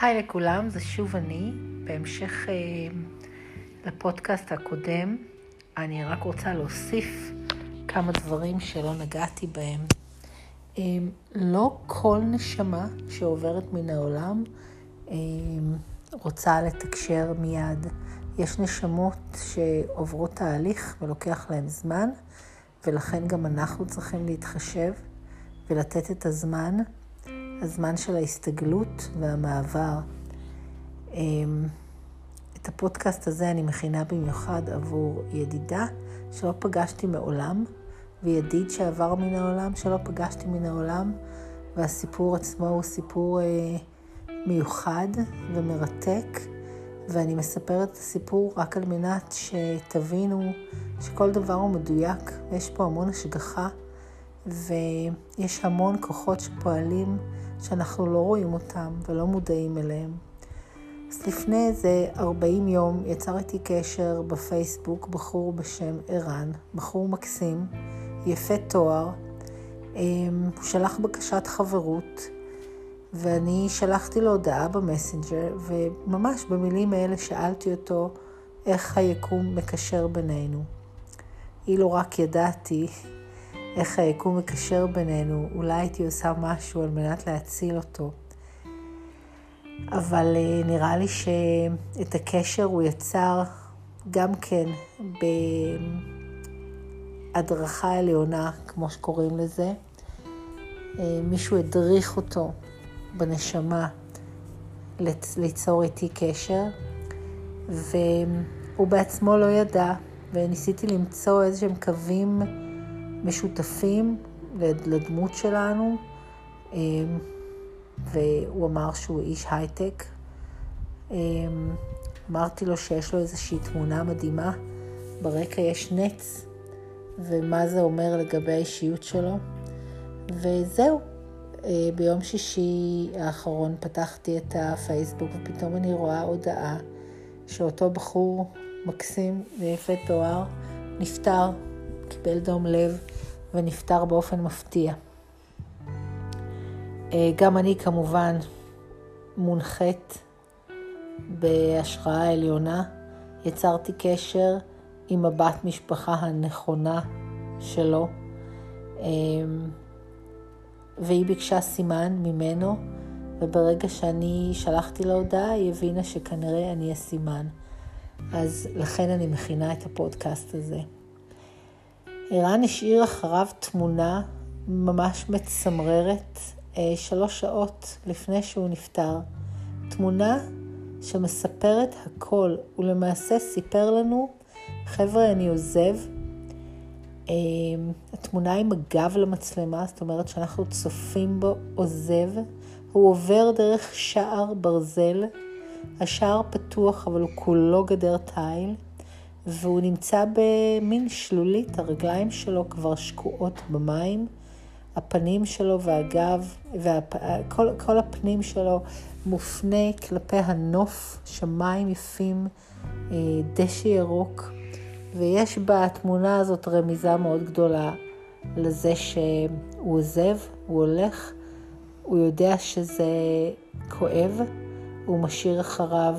היי לכולם, זה שוב אני. בהמשך אה, לפודקאסט הקודם, אני רק רוצה להוסיף כמה דברים שלא נגעתי בהם. אה, לא כל נשמה שעוברת מן העולם אה, רוצה לתקשר מיד. יש נשמות שעוברות תהליך ולוקח להן זמן, ולכן גם אנחנו צריכים להתחשב ולתת את הזמן. הזמן של ההסתגלות והמעבר. אמ, את הפודקאסט הזה אני מכינה במיוחד עבור ידידה שלא פגשתי מעולם, וידיד שעבר מן העולם שלא פגשתי מן העולם, והסיפור עצמו הוא סיפור אה, מיוחד ומרתק, ואני מספרת את הסיפור רק על מנת שתבינו שכל דבר הוא מדויק, ויש פה המון השגחה, ויש המון כוחות שפועלים שאנחנו לא רואים אותם ולא מודעים אליהם. אז לפני איזה 40 יום יצר איתי קשר בפייסבוק בחור בשם ערן, בחור מקסים, יפה תואר. אמ, הוא שלח בקשת חברות, ואני שלחתי לו הודעה במסנג'ר, וממש במילים האלה שאלתי אותו איך היקום מקשר בינינו. אילו רק ידעתי איך היקום מקשר בינינו, אולי הייתי עושה משהו על מנת להציל אותו. אבל אה, נראה לי שאת הקשר הוא יצר גם כן בהדרכה עליונה, כמו שקוראים לזה. אה, מישהו הדריך אותו בנשמה ליצור איתי קשר, והוא בעצמו לא ידע, וניסיתי למצוא איזה שהם קווים משותפים לדמות שלנו, אמ, והוא אמר שהוא איש הייטק. אמ, אמרתי לו שיש לו איזושהי תמונה מדהימה, ברקע יש נץ, ומה זה אומר לגבי האישיות שלו. וזהו, אה, ביום שישי האחרון פתחתי את הפייסבוק ופתאום אני רואה הודעה שאותו בחור מקסים ויפה תואר נפטר, קיבל דום לב ונפטר באופן מפתיע. אה, גם אני כמובן מונחית בהשראה עליונה, יצרתי קשר עם הבת משפחה הנכונה שלו, אה, והיא ביקשה סימן ממנו, וברגע שאני שלחתי לה הודעה, היא הבינה שכנראה אני הסימן. אז לכן אני מכינה את הפודקאסט הזה. ערן השאיר אחריו תמונה ממש מצמררת אה, שלוש שעות לפני שהוא נפטר. תמונה שמספרת הכל. הוא למעשה סיפר לנו, חבר'ה, אני עוזב. אה, התמונה עם הגב למצלמה, זאת אומרת שאנחנו צופים בו עוזב. הוא עובר דרך שער ברזל. השער פתוח, אבל הוא כולו גדר תיל. והוא נמצא במין שלולית, הרגליים שלו כבר שקועות במים, הפנים שלו והגב, וכל הפנים שלו מופנה כלפי הנוף, שמיים יפים, אה, דשא ירוק, ויש בתמונה הזאת רמיזה מאוד גדולה לזה שהוא עוזב, הוא הולך, הוא יודע שזה כואב, הוא משאיר אחריו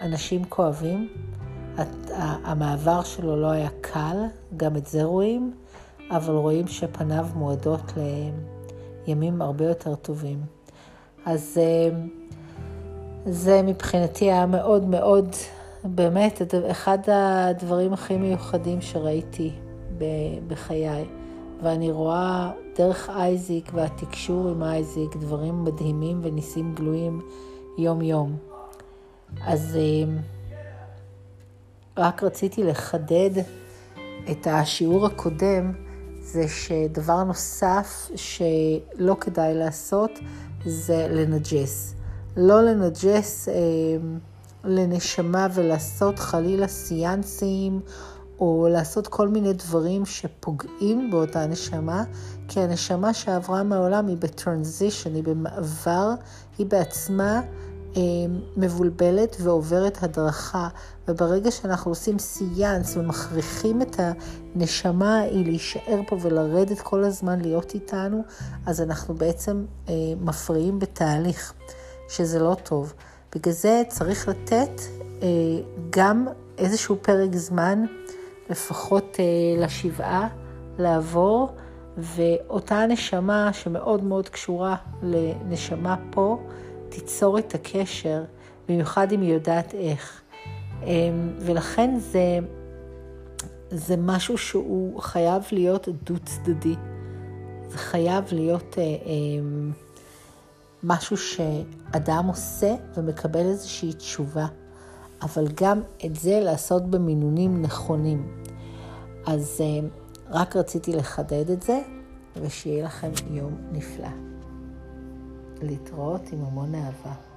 אנשים כואבים. המעבר שלו לא היה קל, גם את זה רואים, אבל רואים שפניו מועדות לימים הרבה יותר טובים. אז אמ, זה מבחינתי היה מאוד מאוד, באמת, אחד הדברים הכי מיוחדים שראיתי בחיי. ואני רואה דרך אייזיק והתקשור עם אייזיק דברים מדהימים וניסים גלויים יום-יום. אז אה, רק רציתי לחדד את השיעור הקודם, זה שדבר נוסף שלא כדאי לעשות זה לנג'ס. לא לנג'ס אה, לנשמה ולעשות חלילה סיאנסים או לעשות כל מיני דברים שפוגעים באותה נשמה, כי הנשמה שעברה מהעולם היא ב transition, היא במעבר, היא בעצמה מבולבלת ועוברת הדרכה, וברגע שאנחנו עושים סיאנס ומכריחים את הנשמה ההיא להישאר פה ולרדת כל הזמן להיות איתנו, אז אנחנו בעצם אה, מפריעים בתהליך, שזה לא טוב. בגלל זה צריך לתת אה, גם איזשהו פרק זמן, לפחות אה, לשבעה, לעבור, ואותה נשמה שמאוד מאוד קשורה לנשמה פה, תיצור את הקשר, במיוחד אם היא יודעת איך. אמ, ולכן זה, זה משהו שהוא חייב להיות דו-צדדי. זה חייב להיות אה, אמ, משהו שאדם עושה ומקבל איזושהי תשובה, אבל גם את זה לעשות במינונים נכונים. אז אה, רק רציתי לחדד את זה, ושיהיה לכם יום נפלא. להתראות עם המון אהבה.